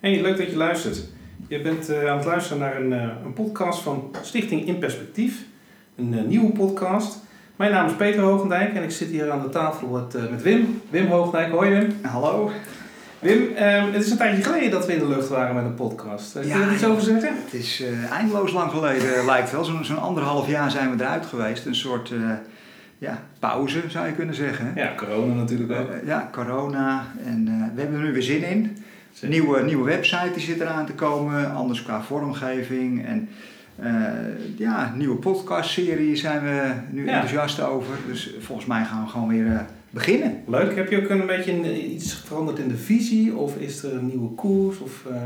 Hey, leuk dat je luistert. Je bent uh, aan het luisteren naar een, uh, een, podcast van Stichting In Perspectief. Een uh, nieuwe podcast. Mijn naam is Peter Hoogendijk en ik zit hier aan de tafel met, met Wim. Wim Hoogendijk, hoi Wim. Hallo. Wim, ehm, het is een tijdje geleden dat we in de lucht waren met een podcast. Kun je er iets over zeggen? Het is eindeloos lang geleden, lijkt wel. Zo'n zo anderhalf jaar zijn we eruit geweest. Een soort ja, pauze zou je kunnen zeggen. Ja, corona natuurlijk ook. ja, corona. En we hebben er nu weer zin in. Een nieuwe, nieuwe website die zit eraan te komen, anders qua vormgeving. En uh, ja, nieuwe podcastserie zijn we nu enthousiast over. Dus volgens mij gaan we gewoon weer uh, beginnen. Leuk. Heb je ook een beetje iets veranderd in de visie? Of is er een nieuwe koers? Of, uh...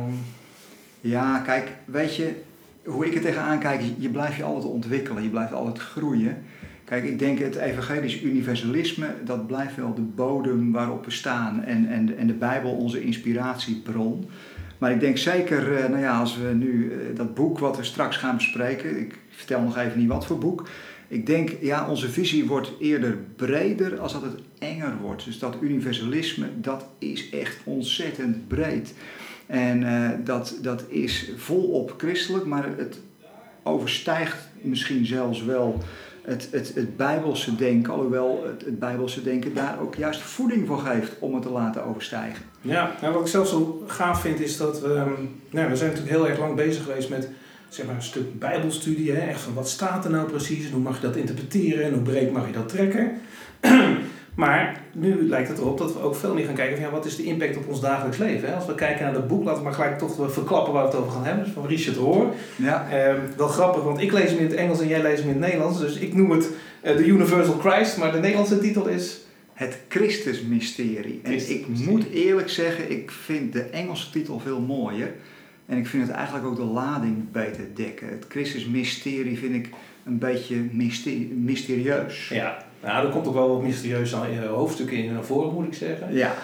Ja, kijk, weet je, hoe ik er tegenaan kijk, je blijft je altijd ontwikkelen. Je blijft altijd groeien. Kijk, ik denk het evangelisch universalisme, dat blijft wel de bodem waarop we staan en, en, en de Bijbel onze inspiratiebron. Maar ik denk zeker, eh, nou ja, als we nu eh, dat boek wat we straks gaan bespreken, ik vertel nog even niet wat voor boek. Ik denk, ja, onze visie wordt eerder breder als dat het enger wordt. Dus dat universalisme, dat is echt ontzettend breed. En uh, dat, dat is volop christelijk, maar het overstijgt misschien zelfs wel het, het, het bijbelse denken, alhoewel het, het bijbelse denken daar ook juist voeding voor geeft om het te laten overstijgen. Ja, nou, wat ik zelf zo gaaf vind is dat we, ehm, nou, we zijn natuurlijk heel erg lang bezig geweest met zeg maar, een stuk bijbelstudie, hè? echt van wat staat er nou precies en hoe mag je dat interpreteren en hoe breed mag je dat trekken. Maar nu lijkt het erop dat we ook veel meer gaan kijken van ja, wat is de impact op ons dagelijks leven. Hè? Als we kijken naar het boek, laten we maar gelijk toch verklappen waar we het over gaan hebben. Dus van Richard Rohr. Ja. Ehm, wel grappig, want ik lees hem in het Engels en jij leest hem in het Nederlands. Dus ik noem het uh, The Universal Christ, maar de Nederlandse titel is... Het Christusmysterie. En ik moet eerlijk zeggen, ik vind de Engelse titel veel mooier. En ik vind het eigenlijk ook de lading beter dekken. Het Christusmysterie vind ik een beetje mysterieus. Ja, nou, er komt ook wel wat mysterieuze eh, hoofdstukken in naar voren, moet ik zeggen. Ja.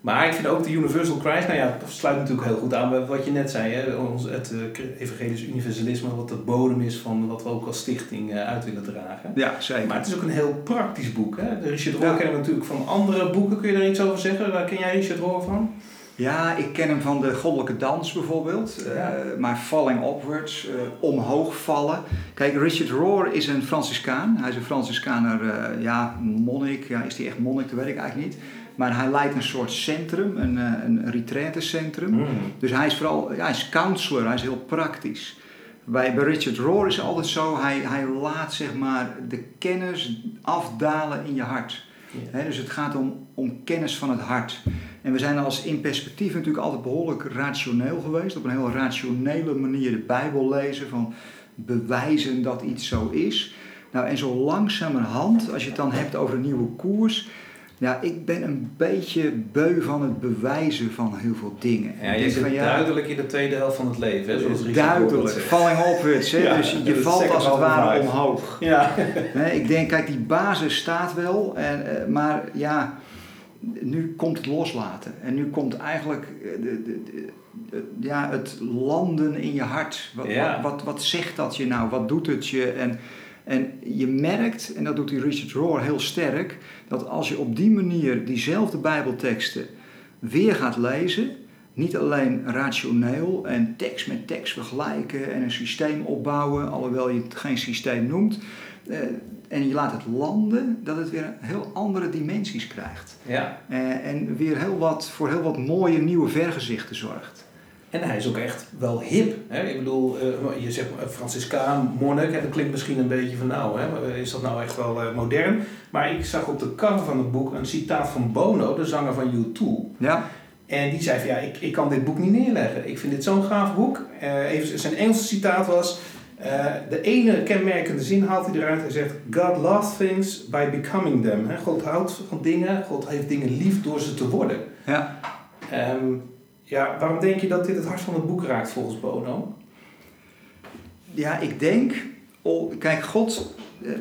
Maar ik vind ook de Universal Christ, nou ja, dat sluit natuurlijk heel goed aan bij wat je net zei. Hè? Ons, het uh, evangelisch universalisme, wat de bodem is van wat we ook als stichting uh, uit willen dragen. Ja, zeker. Maar het is ook een heel praktisch boek. Hè? Richard Rohr ja. kennen we natuurlijk van andere boeken. Kun je daar iets over zeggen? Waar ken jij Richard Rohr van? Ja, ik ken hem van de goddelijke dans bijvoorbeeld. Ja. Uh, maar Falling Upwards, uh, omhoog vallen. Kijk, Richard Rohr is een Franciscaan. Hij is een Franciscaner, uh, ja, monnik. Ja, is hij echt monnik? Dat weet ik eigenlijk niet. Maar hij leidt een soort centrum, een, een retraitecentrum. Mm. Dus hij is vooral, ja, hij is counselor, hij is heel praktisch. Bij, bij Richard Rohr is het altijd zo, hij, hij laat zeg maar de kennis afdalen in je hart. Ja. dus het gaat om, om kennis van het hart. En we zijn als in perspectief natuurlijk altijd behoorlijk rationeel geweest. Op een heel rationele manier de Bijbel lezen, van bewijzen dat iets zo is. Nou, en zo langzamerhand, als je het dan hebt over een nieuwe koers, ja, ik ben een beetje beu van het bewijzen van heel veel dingen. Ja, je zit ja, duidelijk in de tweede helft van het leven, hè, zoals Duidelijk, falling upwards. Hè, ja, dus je valt als het ware omhoog. Ja. Nee, ik denk, kijk, die basis staat wel, en, eh, maar ja, nu komt het loslaten. En nu komt eigenlijk eh, de, de, de, ja, het landen in je hart. Wat, wat, wat, wat, zegt dat je nou? Wat doet het je? En, en je merkt, en dat doet die Richard Rohr heel sterk, dat als je op die manier diezelfde Bijbelteksten weer gaat lezen, niet alleen rationeel en tekst met tekst vergelijken en een systeem opbouwen, alhoewel je het geen systeem noemt, eh, en je laat het landen, dat het weer heel andere dimensies krijgt. Ja. Uh, en weer heel wat, voor heel wat mooie nieuwe vergezichten zorgt. En hij is ook echt wel hip. Hè? Ik bedoel, uh, je zegt Franciscaan, monnik, dat klinkt misschien een beetje van nou, hè? is dat nou echt wel modern? Maar ik zag op de cover van het boek een citaat van Bono, de zanger van U2. Ja. En die zei van ja, ik, ik kan dit boek niet neerleggen. Ik vind dit zo'n gaaf boek. even, zijn Engelse citaat was... Uh, de ene kenmerkende zin haalt hij eruit. Hij zegt: God loves things by becoming them. God houdt van dingen. God heeft dingen lief door ze te worden. Ja. Um, ja, waarom denk je dat dit het hart van het boek raakt volgens Bono? Ja, ik denk. Oh, kijk, God. Uh,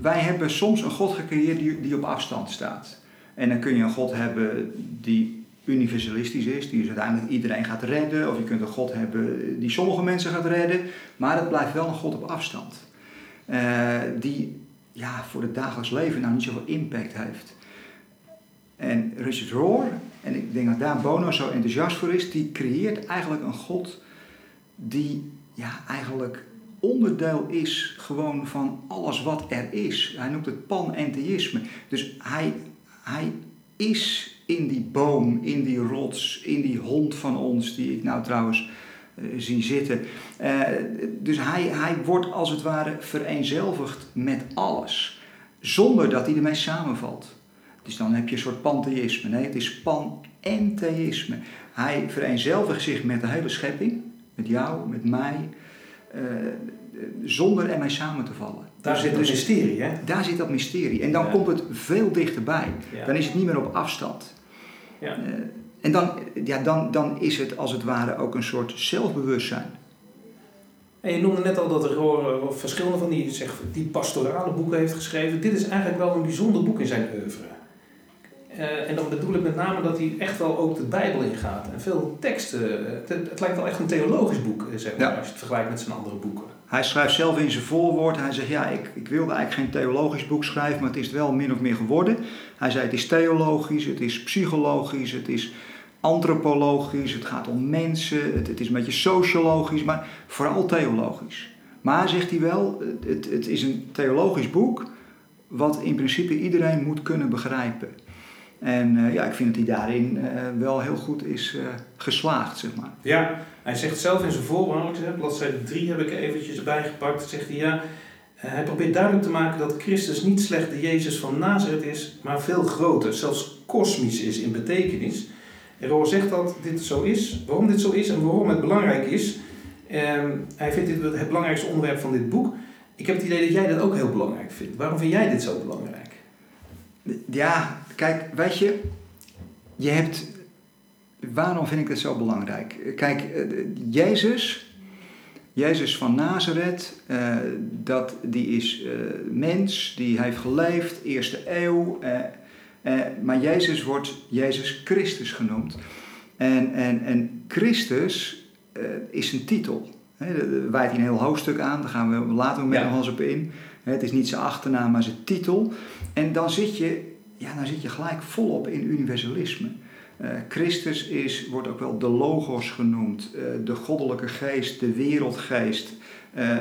wij hebben soms een God gecreëerd die, die op afstand staat. En dan kun je een God hebben die universalistisch is, die dus uiteindelijk iedereen gaat redden, of je kunt een God hebben die sommige mensen gaat redden, maar het blijft wel een God op afstand. Uh, die ja, voor het dagelijks leven nou niet zoveel impact heeft. En Richard Rohr en ik denk dat daar Bono zo enthousiast voor is, die creëert eigenlijk een God die ja, eigenlijk onderdeel is gewoon van alles wat er is. Hij noemt het panentheïsme. Dus hij, hij is in die boom, in die rots, in die hond van ons, die ik nou trouwens uh, zie zitten. Uh, dus hij, hij wordt als het ware vereenzelvigd met alles, zonder dat hij ermee samenvalt. Dus dan heb je een soort pantheïsme. Nee, het is panentheïsme. Hij vereenzelvigt zich met de hele schepping, met jou, met mij, uh, zonder ermee samen te vallen. Daar dus, zit dat dus, mysterie, hè? Daar zit dat mysterie. En dan ja. komt het veel dichterbij. Ja. Dan is het niet meer op afstand. Ja. Uh, en dan, ja, dan, dan is het als het ware ook een soort zelfbewustzijn. En je noemde net al dat er verschillende van die, zeg, die pastorale boeken heeft geschreven. Dit is eigenlijk wel een bijzonder boek in zijn oeuvre. Uh, en dan bedoel ik met name dat hij echt wel ook de Bijbel ingaat. En veel teksten. Het, het lijkt wel echt een theologisch boek, zeg maar, als je het vergelijkt met zijn andere boeken. Hij schrijft zelf in zijn voorwoord, hij zegt ja, ik, ik wilde eigenlijk geen theologisch boek schrijven, maar het is wel min of meer geworden. Hij zei het is theologisch, het is psychologisch, het is antropologisch, het gaat om mensen, het, het is een beetje sociologisch, maar vooral theologisch. Maar zegt hij wel, het, het is een theologisch boek wat in principe iedereen moet kunnen begrijpen. En uh, ja, ik vind dat hij daarin uh, wel heel goed is uh, geslaagd, zeg maar. Ja, hij zegt zelf in zijn voorwoord, bladzijde 3 heb ik er eventjes bijgepakt, zegt hij ja, hij probeert duidelijk te maken dat Christus niet slechts de Jezus van Nazareth is, maar veel groter, zelfs kosmisch is in betekenis. En Roor zegt dat dit zo is, waarom dit zo is en waarom het belangrijk is. Um, hij vindt dit het belangrijkste onderwerp van dit boek. Ik heb het idee dat jij dat ook heel belangrijk vindt. Waarom vind jij dit zo belangrijk? Ja, kijk, weet je, je hebt. Waarom vind ik het zo belangrijk? Kijk, Jezus, Jezus van Nazareth, uh, dat, die is uh, mens, die heeft geleefd, eerste eeuw. Uh, maar Jezus wordt Jezus Christus genoemd. En, en, en Christus is een titel. He, daar wijdt hij een heel hoofdstuk aan, daar gaan we later met ja. nog eens op in. Het is niet zijn achternaam, maar zijn titel. En dan zit je ja, dan zit je gelijk volop in universalisme. Uh, Christus is, wordt ook wel de logos genoemd, uh, de goddelijke geest, de wereldgeest. Uh,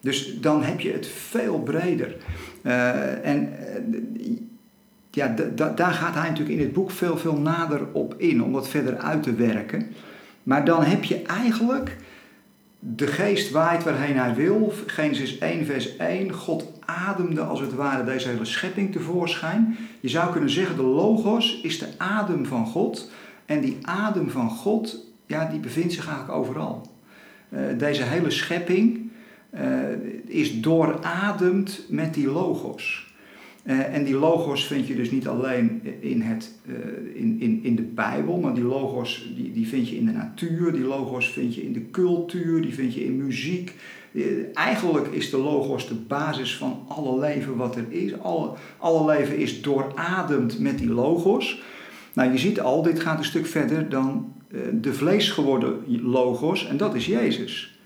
dus dan heb je het veel breder. en ja, daar gaat hij natuurlijk in het boek veel, veel nader op in, om dat verder uit te werken. Maar dan heb je eigenlijk de geest waait waarheen hij wil. Genesis 1, vers 1. God ademde als het ware deze hele schepping tevoorschijn. Je zou kunnen zeggen, de logos is de adem van God. En die adem van God, ja, die bevindt zich eigenlijk overal. Uh, deze hele schepping uh, is doorademd met die logos. Uh, en die logos vind je dus niet alleen in, het, uh, in, in, in de Bijbel, maar die logos die, die vind je in de natuur, die logos vind je in de cultuur, die vind je in muziek. Uh, eigenlijk is de logos de basis van alle leven wat er is. Alle, alle leven is doorademd met die logos. Nou, je ziet al, dit gaat een stuk verder dan de vlees geworden logos, en dat is Jezus.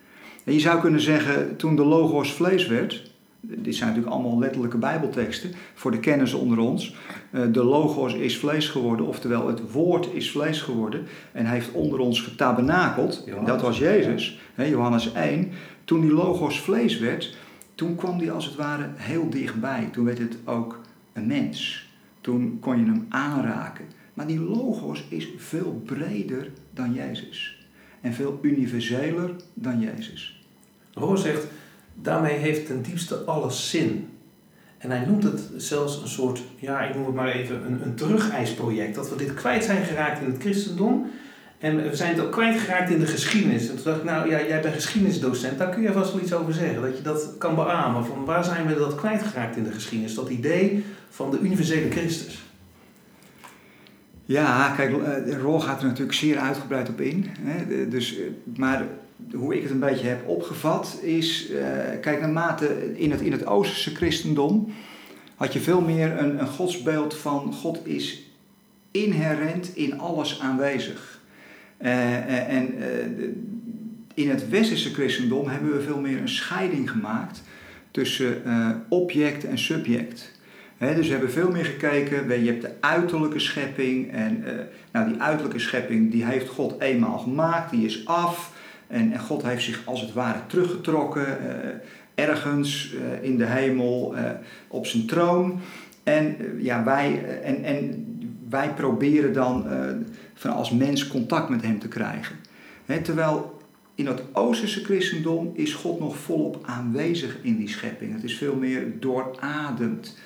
En je zou kunnen zeggen, toen de logos vlees werd, dit zijn natuurlijk allemaal letterlijke Bijbelteksten voor de kenners onder ons. Eh, de logos is vlees geworden, oftewel het woord is vlees geworden en heeft onder ons getabernakeld. Dat was Jezus, Johannes 1. Toen die logos vlees werd, toen kwam die als het ware heel dichtbij. Toen werd het ook een mens. Toen kon je hem aanraken. Maar die logos is veel breder dan Jezus. En veel universeler dan Jezus. Roos zegt, daarmee heeft ten diepste alles zin. En hij noemt het zelfs een soort, ja, ik noem het maar even, een, een terugeisproject. Dat we dit kwijt zijn geraakt in het christendom. En we zijn het ook kwijtgeraakt in de geschiedenis. En toen dacht ik, nou ja, jij bent geschiedenisdocent, daar kun je vast wel iets over zeggen. Dat je dat kan beamen. Van waar zijn we dat kwijtgeraakt in de geschiedenis? Dat idee van de universele Christus. Ja, kijk, eh, Rol gaat er natuurlijk zeer uitgebreid op in. Hè? Dus, eh, maar hoe ik het een beetje heb opgevat is, uh, kijk, naarmate in het, in het Oosterse christendom had je veel meer een, een godsbeeld van God is inherent in alles aanwezig. Uh, en in het Westerse christendom hebben we veel meer een scheiding gemaakt tussen object en subject. dus we hebben veel meer gekeken. Je hebt de uiterlijke schepping. En nou, die uiterlijke schepping die heeft God eenmaal gemaakt. Die is af. En, en God heeft zich als het ware teruggetrokken. ergens in de hemel op zijn troon. En, ja, wij, en, en wij proberen dan van als mens contact met hem te krijgen. terwijl in het Oosterse christendom is God nog volop aanwezig in die schepping. Het is veel meer doorademd.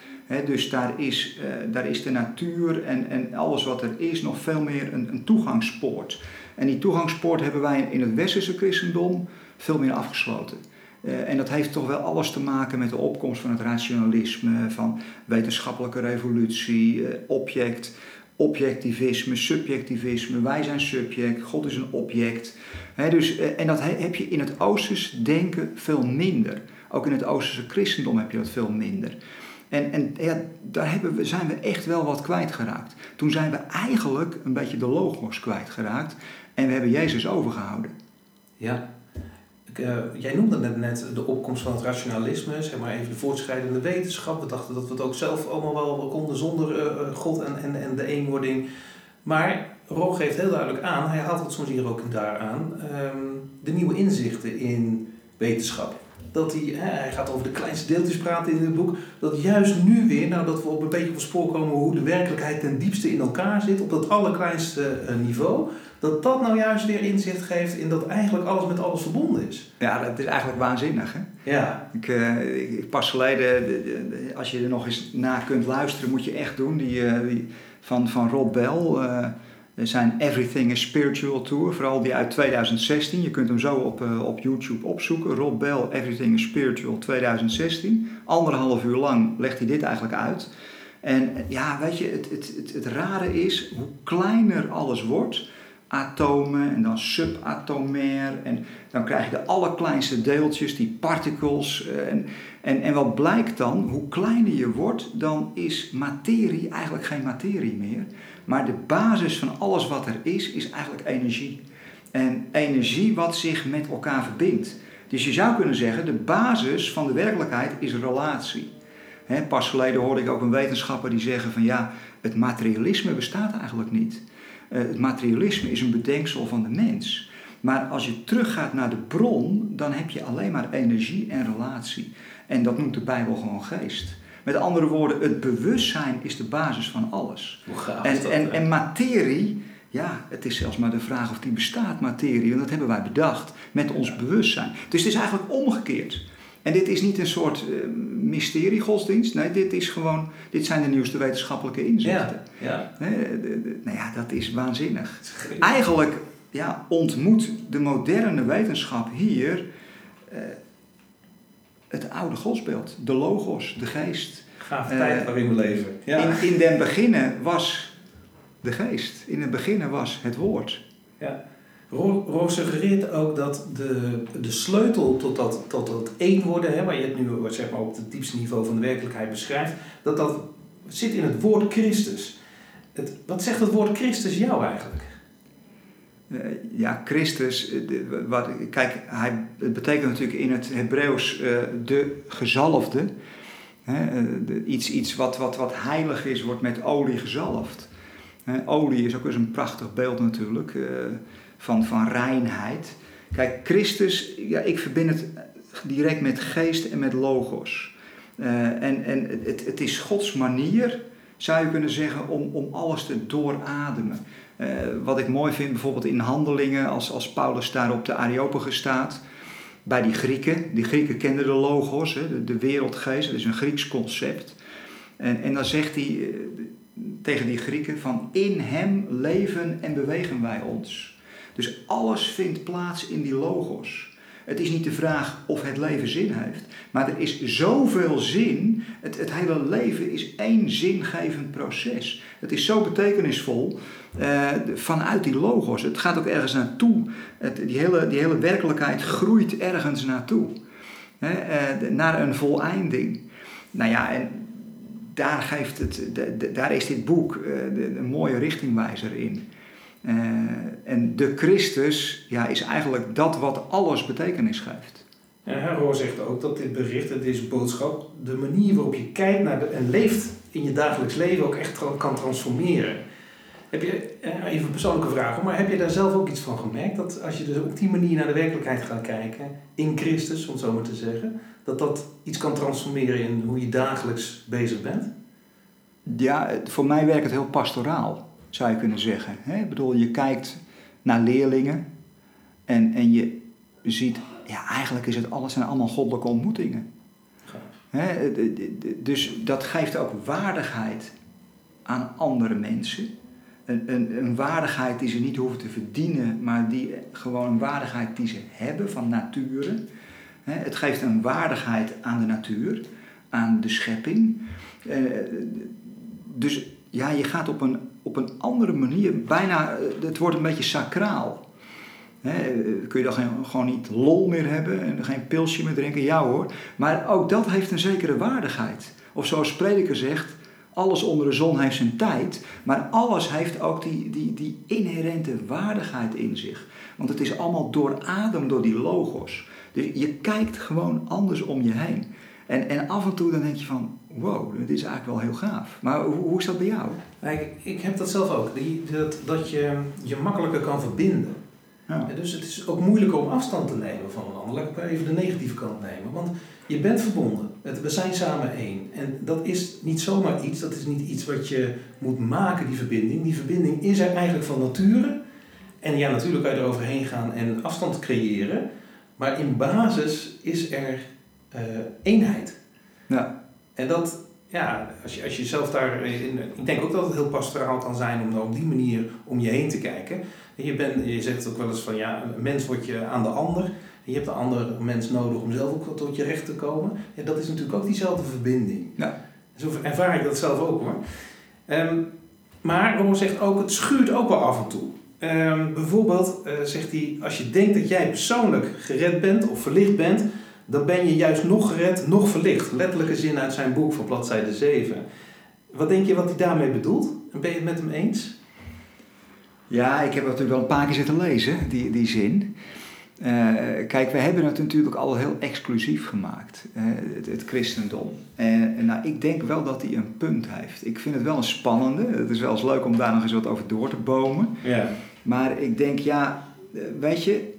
dus daar is, daar is de natuur en, en alles wat er is nog veel meer een, een toegangspoort. En die toegangspoort hebben wij in het Westerse christendom veel meer afgesloten. Uh, en dat heeft toch wel alles te maken met de opkomst van het rationalisme, van wetenschappelijke revolutie, uh, object objectivisme, subjectivisme. Wij zijn subject, God is een object. dus, eh, en dat heb je in het Oosters denken veel minder. Ook in het Oosterse christendom heb je dat veel minder. En, en ja, daar hebben we, zijn we echt wel wat kwijtgeraakt. Toen zijn we eigenlijk een beetje de logos kwijtgeraakt. En we hebben Jezus overgehouden. Ja, uh, jij noemde net, de opkomst van het rationalisme, zeg maar even de voortschrijdende wetenschap. We dachten dat we het ook zelf allemaal wel konden zonder uh, God en, en, en de eenwording. Maar Roog geeft heel duidelijk aan, hij haalt het soms hier ook daar aan, um, de nieuwe inzichten in wetenschap. Dat hij, hè, hij gaat over de kleinste deeltjes praten in het boek, dat juist nu weer, nou dat we op een beetje op het spoor komen hoe de werkelijkheid ten diepste in elkaar zit, op dat allerkleinste uh, niveau, dat dat nou juist weer inzicht geeft in dat eigenlijk alles met alles verbonden is. Ja, dat is eigenlijk waanzinnig. Hè? Ja. Ik, uh, ik, pas geleden, als je er nog eens naar kunt luisteren, moet je echt doen. Die, uh, die van, van Rob Bell, uh, zijn Everything is Spiritual Tour, vooral die uit 2016. Je kunt hem zo op, op YouTube opzoeken. Rob Bell, Everything is Spiritual 2016. Anderhalf uur lang legt hij dit eigenlijk uit. En ja, weet je, het, het, het, het rare is, hoe kleiner alles wordt atomen en dan subatomair. En dan krijg je de allerkleinste deeltjes, die particles. Eh, en, en, en wat blijkt dan? Hoe kleiner je wordt, dan is materie eigenlijk geen materie meer. Maar de basis van alles wat er is, is eigenlijk energie. En energie wat zich met elkaar verbindt. Dus je zou kunnen zeggen, de basis van de werkelijkheid is relatie. pas geleden hoorde ik ook een wetenschapper die zeggen van ja, het materialisme bestaat eigenlijk niet. Eh, het materialisme is een bedenksel van de mens. Maar als je teruggaat naar de bron, dan heb je alleen maar energie en relatie. En dat noemt de Bijbel gewoon geest. Met andere woorden, het bewustzijn is de basis van alles. Hoe gaaf en, is dat, en, en materie, ja, het is zelfs maar de vraag of die bestaat, materie. En dat hebben wij bedacht met ons bewustzijn. Dus het is eigenlijk omgekeerd. En dit is niet een soort uh, mysterie godsdienst. Nee, dit is gewoon, dit zijn de nieuwste wetenschappelijke inzichten. Ja, ja. nou ja, dat is waanzinnig. Eigenlijk ja, ontmoet de moderne wetenschap hier uh, het oude godsbeeld. De logos, de geest. Gaaf tijd waarin we leven. Ja. In, in den beginnen was de geest. In het beginnen was het woord. Ja. Roos suggereert ook dat de, de sleutel tot dat, tot dat één worden, hè, waar je het nu zeg maar, op het diepste niveau van de werkelijkheid beschrijft, dat dat zit in het woord Christus. Het, wat zegt het woord Christus jou eigenlijk? Uh, ja, Christus, eh, wat, kijk, hij, het betekent natuurlijk in het Hebreeuws uh, de gezalfde. Iets iets wat, wat, wat heilig is, wordt met olie gezalfd. olie is ook eens een prachtig beeld natuurlijk van, van reinheid. Kijk, Christus, ja, ik verbind het direct met geest en met logos. Uh, en en het, het is Gods manier, zou je kunnen zeggen, om, om alles te doorademen. Uh, wat ik mooi vind bijvoorbeeld in handelingen, als, als Paulus daar op de Areopagus staat, bij die Grieken. Die Grieken kenden de logos, hè, de, wereldgeest, dat is een Grieks concept. En, en dan zegt hij uh, tegen die Grieken van in hem leven en bewegen wij ons. Dus alles vindt plaats in die logos. Het is niet de vraag of het leven zin heeft, maar er is zoveel zin. Het, het hele leven is één zingevend proces. Het is zo betekenisvol uh, vanuit die logos. Het gaat ook ergens naartoe. Het, die, hele, die hele werkelijkheid groeit ergens naartoe. uh, naar een voleinding. Nou ja, en daar, geeft het, daar is dit boek een mooie richtingwijzer in. Uh, en de Christus ja, is eigenlijk dat wat alles betekenis geeft. En Roor zegt ook dat dit bericht, deze boodschap, de manier waarop je kijkt naar de, en leeft in je dagelijks leven ook echt kan transformeren. Heb je, eh, even een persoonlijke vraag, maar heb je daar zelf ook iets van gemerkt? Dat als je dus op die manier naar de werkelijkheid gaat kijken, in Christus, om het zo maar te zeggen, dat dat iets kan transformeren in hoe je dagelijks bezig bent? Ja, voor mij werkt het heel pastoraal, zou je kunnen zeggen. Ik bedoel, je kijkt naar leerlingen en, en je ziet, ja, eigenlijk is het alles zijn allemaal goddelijke ontmoetingen. dus dat geeft ook waardigheid aan andere mensen. Een, een, een, waardigheid die ze niet hoeven te verdienen, maar die gewoon een waardigheid die ze hebben van nature. Het geeft een waardigheid aan de natuur, aan de schepping. Eh, dus ja, je gaat op een, op een andere manier, bijna, het wordt een beetje sacraal. kun je dan geen, gewoon niet lol meer hebben en geen pilsje meer drinken? Ja hoor. Maar ook dat heeft een zekere waardigheid. Of zoals prediker zegt, alles onder de zon heeft zijn tijd, maar alles heeft ook die, die, die inherente waardigheid in zich. Want het is allemaal doorademd door die logos. Dus je kijkt gewoon anders om je heen. En, en af en toe dan denk je van, wow, dit is eigenlijk wel heel gaaf. Maar hoe, hoe is dat bij jou? Ik, ik heb dat zelf ook. Die, dat, dat je je makkelijker kan verbinden. Ja. dus het is ook moeilijker om afstand te nemen van een ander. Laat ik even de negatieve kant nemen. Want je bent verbonden. We zijn samen één. En dat is niet zomaar iets. Dat is niet iets wat je moet maken, die verbinding. Die verbinding is er eigenlijk van nature. En ja, natuurlijk kan je er overheen gaan en afstand creëren. Maar in basis is er uh, eenheid. Ja. En dat, ja, als je, als je zelf daar. In, ik denk ook dat het heel pastoraal kan zijn om op die manier om je heen te kijken. Je, bent, je zegt ook wel eens van ja, een mens wordt je aan de ander. En je hebt een andere mens nodig om zelf ook tot je recht te komen. Ja, dat is natuurlijk ook diezelfde verbinding. Ja. Zo ervaar ik dat zelf ook hoor. Um, maar Roor zegt ook, het schuurt ook wel af en toe. Um, bijvoorbeeld uh, zegt hij, als je denkt dat jij persoonlijk gered bent of verlicht bent, dan ben je juist nog gered, nog verlicht. Letterlijke zin uit zijn boek van bladzijde 7. Wat denk je wat hij daarmee bedoelt? Ben je het met hem eens? Ja, ik heb het natuurlijk wel een paar keer zitten lezen, die, die zin. Uh, kijk, we hebben het natuurlijk al heel exclusief gemaakt, uh, het, het, christendom. En, nou, ik denk wel dat hij een punt heeft. Ik vind het wel een spannende. Het is wel eens leuk om daar nog eens wat over door te bomen. Ja. Maar ik denk, ja, eh, weet je,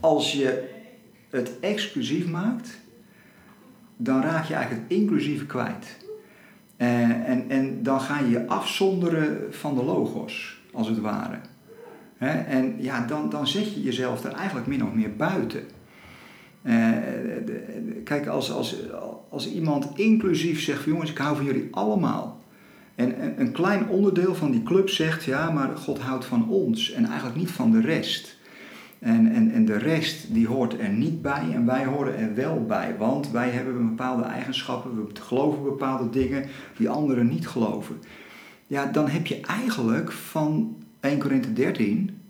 als je het exclusief maakt, dan raak je eigenlijk het inclusieve kwijt. Uh, en, en dan ga je je afzonderen van de logos, als het ware. En ja, dan, dan zet je jezelf er eigenlijk min of meer buiten. Uh, kijk, als, als, als iemand inclusief zegt van jongens, ik hou van jullie allemaal. En een klein onderdeel van die club zegt ja, maar God houdt van ons en eigenlijk niet van de rest. En, en, en de rest die hoort er niet bij en wij horen er wel bij. Want wij hebben bepaalde eigenschappen, we geloven bepaalde dingen die anderen niet geloven. Ja, dan heb je eigenlijk van 1 Korinthe 13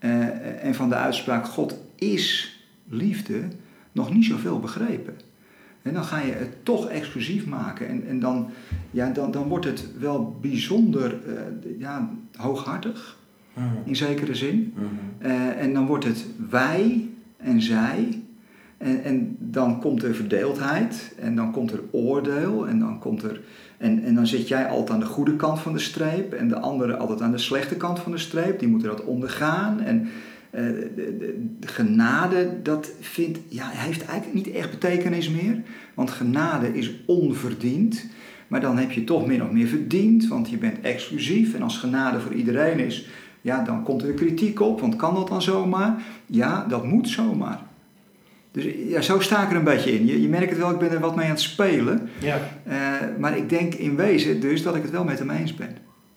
uh, en van de uitspraak God is liefde nog niet zoveel begrepen. En dan ga je het toch exclusief maken. En, en dan, ja, dan, dan wordt het wel bijzonder uh, ja, hooghartig. In zekere zin. uh, en dan wordt het wij en zij. En, en dan komt er verdeeldheid. En dan komt er oordeel. En dan komt er en, en dan zit jij altijd aan de goede kant van de streep en de andere altijd aan de slechte kant van de streep. Die moeten dat ondergaan. En uh, de, de, de, genade, dat vindt, ja, heeft eigenlijk niet echt betekenis meer. Want genade is onverdiend. Maar dan heb je toch min of meer verdiend, want je bent exclusief. En als genade voor iedereen is, ja, dan komt er kritiek op. Want kan dat dan zomaar? Ja, dat moet zomaar. Dus ja, zo sta ik er een beetje in. Je, je merkt het wel, ik ben er wat mee aan het spelen. Ja. Uh, maar ik denk in wezen dus dat ik het wel met hem eens ben.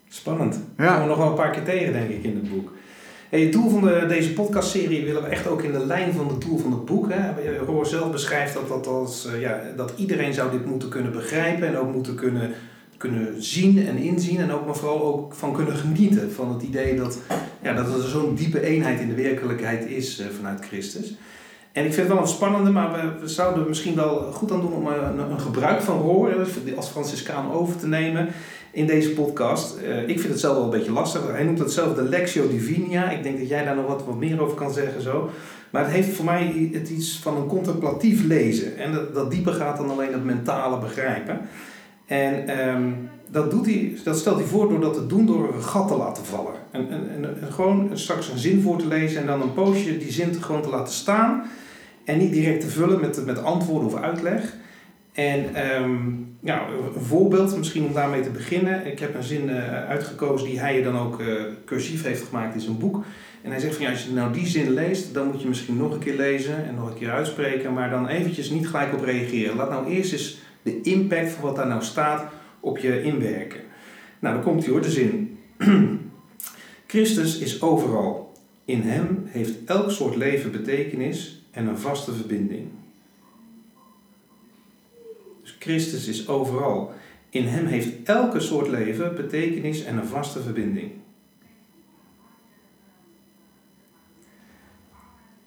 Spannend. Ja. Komen we nog wel een paar keer tegen, denk ik, in het boek. Hey, het doel van de, deze podcastserie willen we echt ook in de lijn van het doel van het boek. Hè. Roor zelf beschrijft dat, dat, als, uh, ja, dat iedereen zou dit moeten kunnen begrijpen en ook moeten kunnen, kunnen zien en inzien. En ook maar vooral ook van kunnen genieten. Van het idee dat, ja, dat er zo'n diepe eenheid in de werkelijkheid is uh, vanuit Christus. En ik vind het wel een spannende, maar we, zouden misschien wel goed aan doen om een, een gebruik van roer als Franciscaan over te nemen. in deze podcast. Uh, ik vind het zelf wel een beetje lastig. Hij noemt het zelf de Lectio Divina. Ik denk dat jij daar nog wat, wat meer over kan zeggen zo. Maar het heeft voor mij iets van een contemplatief lezen. En dat, dat dieper gaat dan alleen het mentale begrijpen. En um, dat, doet hij, dat stelt hij voor door dat te doen door een gat te laten vallen. En, en, en, gewoon straks een zin voor te lezen en dan een poosje die zin gewoon te laten staan. En niet direct te vullen met, met antwoorden of uitleg. En um, een voorbeeld, misschien om daarmee te beginnen. Ik heb een zin uh, uitgekozen die hij dan ook uh, cursief heeft gemaakt in zijn boek. En hij zegt van ja, als je nou die zin leest, dan moet je misschien nog een keer lezen en nog een keer uitspreken, maar dan eventjes niet gelijk op reageren. Laat nou eerst eens de impact van wat daar nou staat op je inwerken. Nou, dan komt hij hoor, de zin. Christus is overal. In hem heeft elk soort leven betekenis en een vaste verbinding. Dus Christus is overal. In hem heeft elke soort leven betekenis en een vaste verbinding.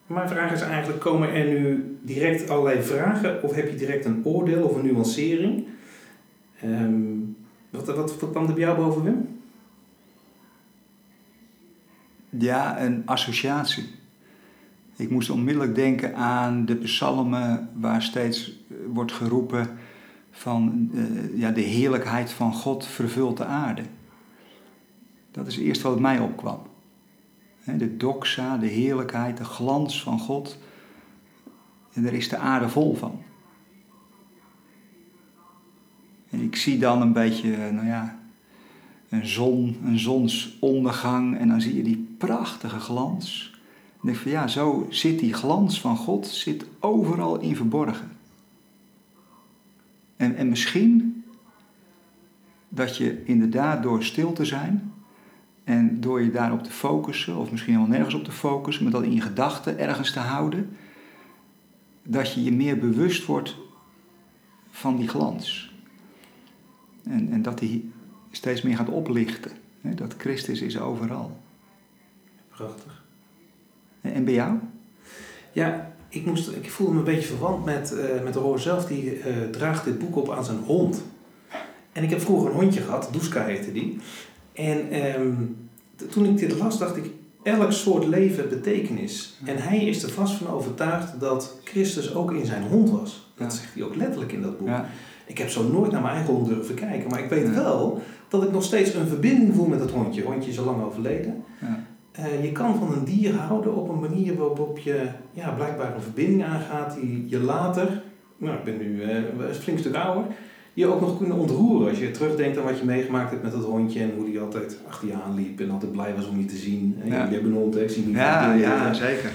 Mijn vraag is eigenlijk, komen er nu direct allerlei vragen of heb je direct een oordeel of een nuancering? Um, wat, wat, kwam er bij jou boven, Wim? Ja, een associatie. Ik moest onmiddellijk denken aan de psalmen waar steeds eh, wordt geroepen van uh, ja, de heerlijkheid van God vervult de aarde. Dat is eerst wat mij opkwam. De doxa, de heerlijkheid, de glans van God. En daar is de aarde vol van. En ik zie dan een beetje, nou ja, een zon, een zonsondergang en dan zie je die prachtige glans. En ik denk van ja, zo zit die glans van God zit overal in verborgen. En, en misschien dat je inderdaad door stil te zijn en door je daarop te focussen, of misschien wel nergens op te focussen, maar dat in je gedachten ergens te houden, dat je je meer bewust wordt van die glans. En, en dat die steeds meer gaat oplichten. Hè? Dat Christus is overal. Prachtig. En, en bij jou? Ja, ik, moest, ik voelde me een beetje verwant met, uh, met Roor zelf. Die uh, draagt dit boek op aan zijn hond. En ik heb vroeger een hondje gehad, Duska heette die. En um, toen ik dit las, dacht ik, elk soort leven betekenis. En hij is er vast van overtuigd dat Christus ook in zijn hond was. Dat zegt hij ook letterlijk in dat boek. Ja. Ik heb zo nooit naar mijn eigen hond durven kijken, maar ik weet wel dat ik nog steeds een verbinding voel met het hondje. Hondje is al lang overleden. Ja. Uh, je kan van een dier houden op een manier waarop je ja, blijkbaar een verbinding aangaat die je later, nou ik ben nu uh, een flink stuk ouder, je ook nog kunnen ontroeren. Als je terugdenkt aan wat je meegemaakt hebt met het hondje en hoe die altijd achter je aanliep en altijd blij was om je te zien. En ja. Je hebt een hond, ik zie niet Ja, ja, zeker.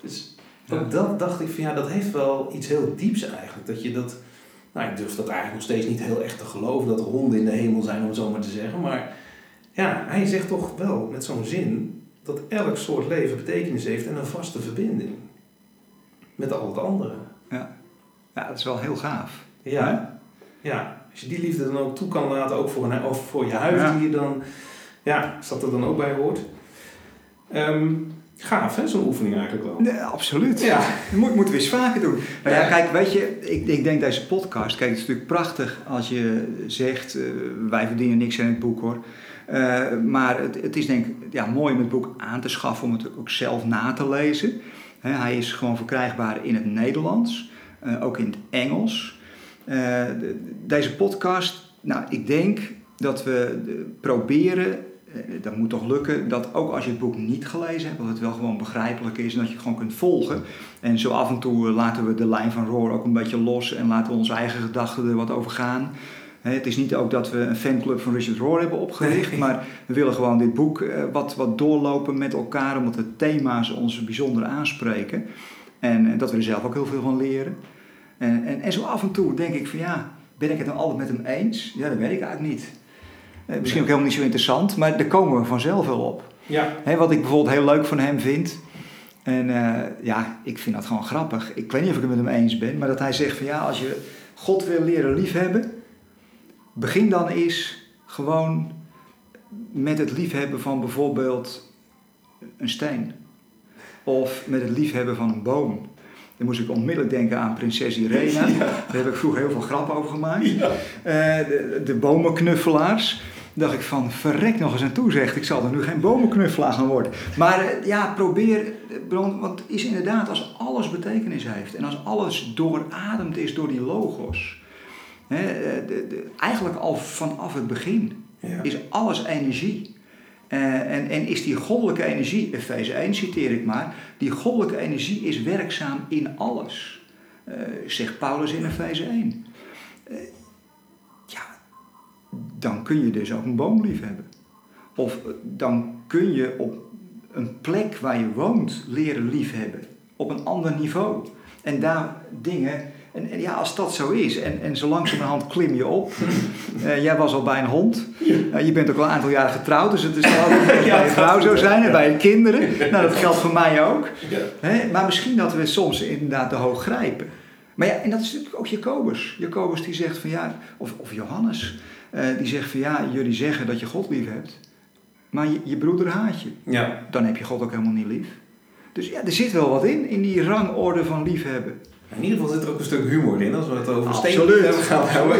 Dus ook dat dacht ik van ja, dat heeft wel iets heel dieps eigenlijk. Dat je dat nou, ik durf dat eigenlijk nog steeds niet heel echt te geloven dat er honden in de hemel zijn, om het zo maar te zeggen. Maar ja, hij zegt toch wel met zo'n zin dat elk soort leven betekenis heeft en een vaste verbinding met al het andere. Ja, ja dat is wel heel gaaf. Ja, ja. als je die liefde dan ook toe kan laten, ook voor, een, of voor je huis die je dan, ja, dat er dan ook bij hoort. Um, Gaaf, hè, zo'n oefening eigenlijk wel. Nee, absoluut. Ja. Dat moet, moeten we eens vaker doen. Nou ja, kijk, weet je, ik, ik denk deze podcast, kijk, het is natuurlijk prachtig als je zegt, uh, wij verdienen niks aan het boek hoor. Uh, maar het, het, is denk ik ja, mooi om het boek aan te schaffen, om het ook zelf na te lezen. He, hij is gewoon verkrijgbaar in het Nederlands, uh, ook in het Engels. De, deze podcast, nou, ik denk dat we proberen eh, dat moet toch lukken dat ook als je het boek niet gelezen hebt, dat het wel gewoon begrijpelijk is en dat je het gewoon kunt volgen. En zo af en toe eh, laten we de lijn van Roar ook een beetje los en laten we onze eigen gedachten er wat over gaan. Het is niet ook dat we een fanclub van Richard Rohr hebben opgericht, maar we willen gewoon dit boek eh, wat, wat doorlopen met elkaar, omdat de thema's ons bijzonder aanspreken. En, dat we er zelf ook heel veel van leren. En, en, en zo af en toe denk ik van ja, ben ik het dan altijd met hem eens? Ja, dat weet ik eigenlijk niet. Eh, misschien ook helemaal niet zo interessant, maar daar komen we vanzelf wel op. Ja. wat ik bijvoorbeeld heel leuk van hem vind. En uh, ja, ik vind dat gewoon grappig. Ik weet niet of ik het met hem eens ben, maar dat hij zegt van ja, als je God wil leren liefhebben, begin dan eens gewoon met het liefhebben van bijvoorbeeld een steen. Of met het liefhebben van een boom. Dan moest ik onmiddellijk denken aan prinses Irene. Daar heb ik vroeger heel veel grappen over gemaakt. Ja. Eh, de, de bomenknuffelaars. dacht ik van, verrek nog eens aan toe zegt. Ik zal er nu geen bomenknuffelaar gaan worden. Maar eh, ja, probeer, eh, want het is inderdaad als alles betekenis heeft. En als alles doorademd is door die logos. Hè, de, de, eigenlijk al vanaf het begin Ja. is alles energie. Eh, en, en is die goddelijke energie, Efeze 1 citeer ik maar, die goddelijke energie is werkzaam in alles. Eh, zegt Paulus in Efeze 1. Eh, ja, dan kun je dus ook een boom lief hebben. Of dan kun je op een plek waar je woont leren liefhebben. Op een ander niveau. En daar dingen. En, en ja, als dat zo is, en, en zo langzamerhand klim je op. Eh, jij was al bij een hond. Eh, je bent ook al een aantal jaren getrouwd, dus het is wel ook dat bij je vrouw zo dat- zijn en bij je kinderen. Nou, dat geldt voor mij ook. Hè? Maar misschien dat we soms inderdaad te hoog grijpen. Maar ja, en dat is natuurlijk ook Jacobus. Jacobus die zegt van ja, of, of Johannes, eh, die zegt van ja, jullie zeggen dat je God lief hebt, maar je, je broeder haat je. ja. Dan heb je God ook helemaal niet lief. Dus ja, er zit wel wat in, in die rangorde van liefhebben. In ieder geval zit er ook een stuk humor in, als we het over Absoluut. hebben gaan houden.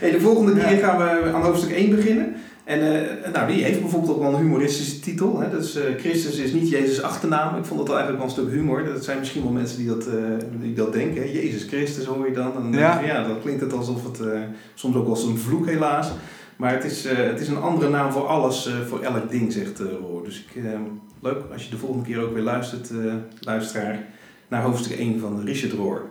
Hey, de volgende keer gaan we aan hoofdstuk 1 beginnen. En eh, nou, die heeft bijvoorbeeld ook wel een humoristische titel. Hè? Dus Christus is niet Jezus' achternaam. Ik vond dat eigenlijk wel een stuk humor. Dat zijn misschien wel mensen die dat, eh, die dat denken. Hè? Jezus Christus hoor je dan. En dan Ja. dan klinkt het alsof het soms ook als een vloek helaas. Maar het is, het is een andere naam voor alles, voor elk ding, zegt Roor. Dus ik, leuk als je de volgende keer ook weer luistert, luisteraar, naar hoofdstuk 1 van Richard Roor.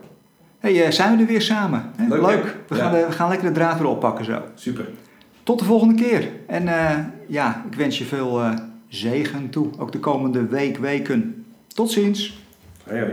hey, eh, zijn we er weer samen? Hè? Leuk? We, Ja. gaan we gaan lekker de draad weer oppakken zo. Super. Tot de volgende keer. En eh, ja, ik wens je veel eh, zegen toe, ook de komende week, weken. Tot ziens. Hoi hoi.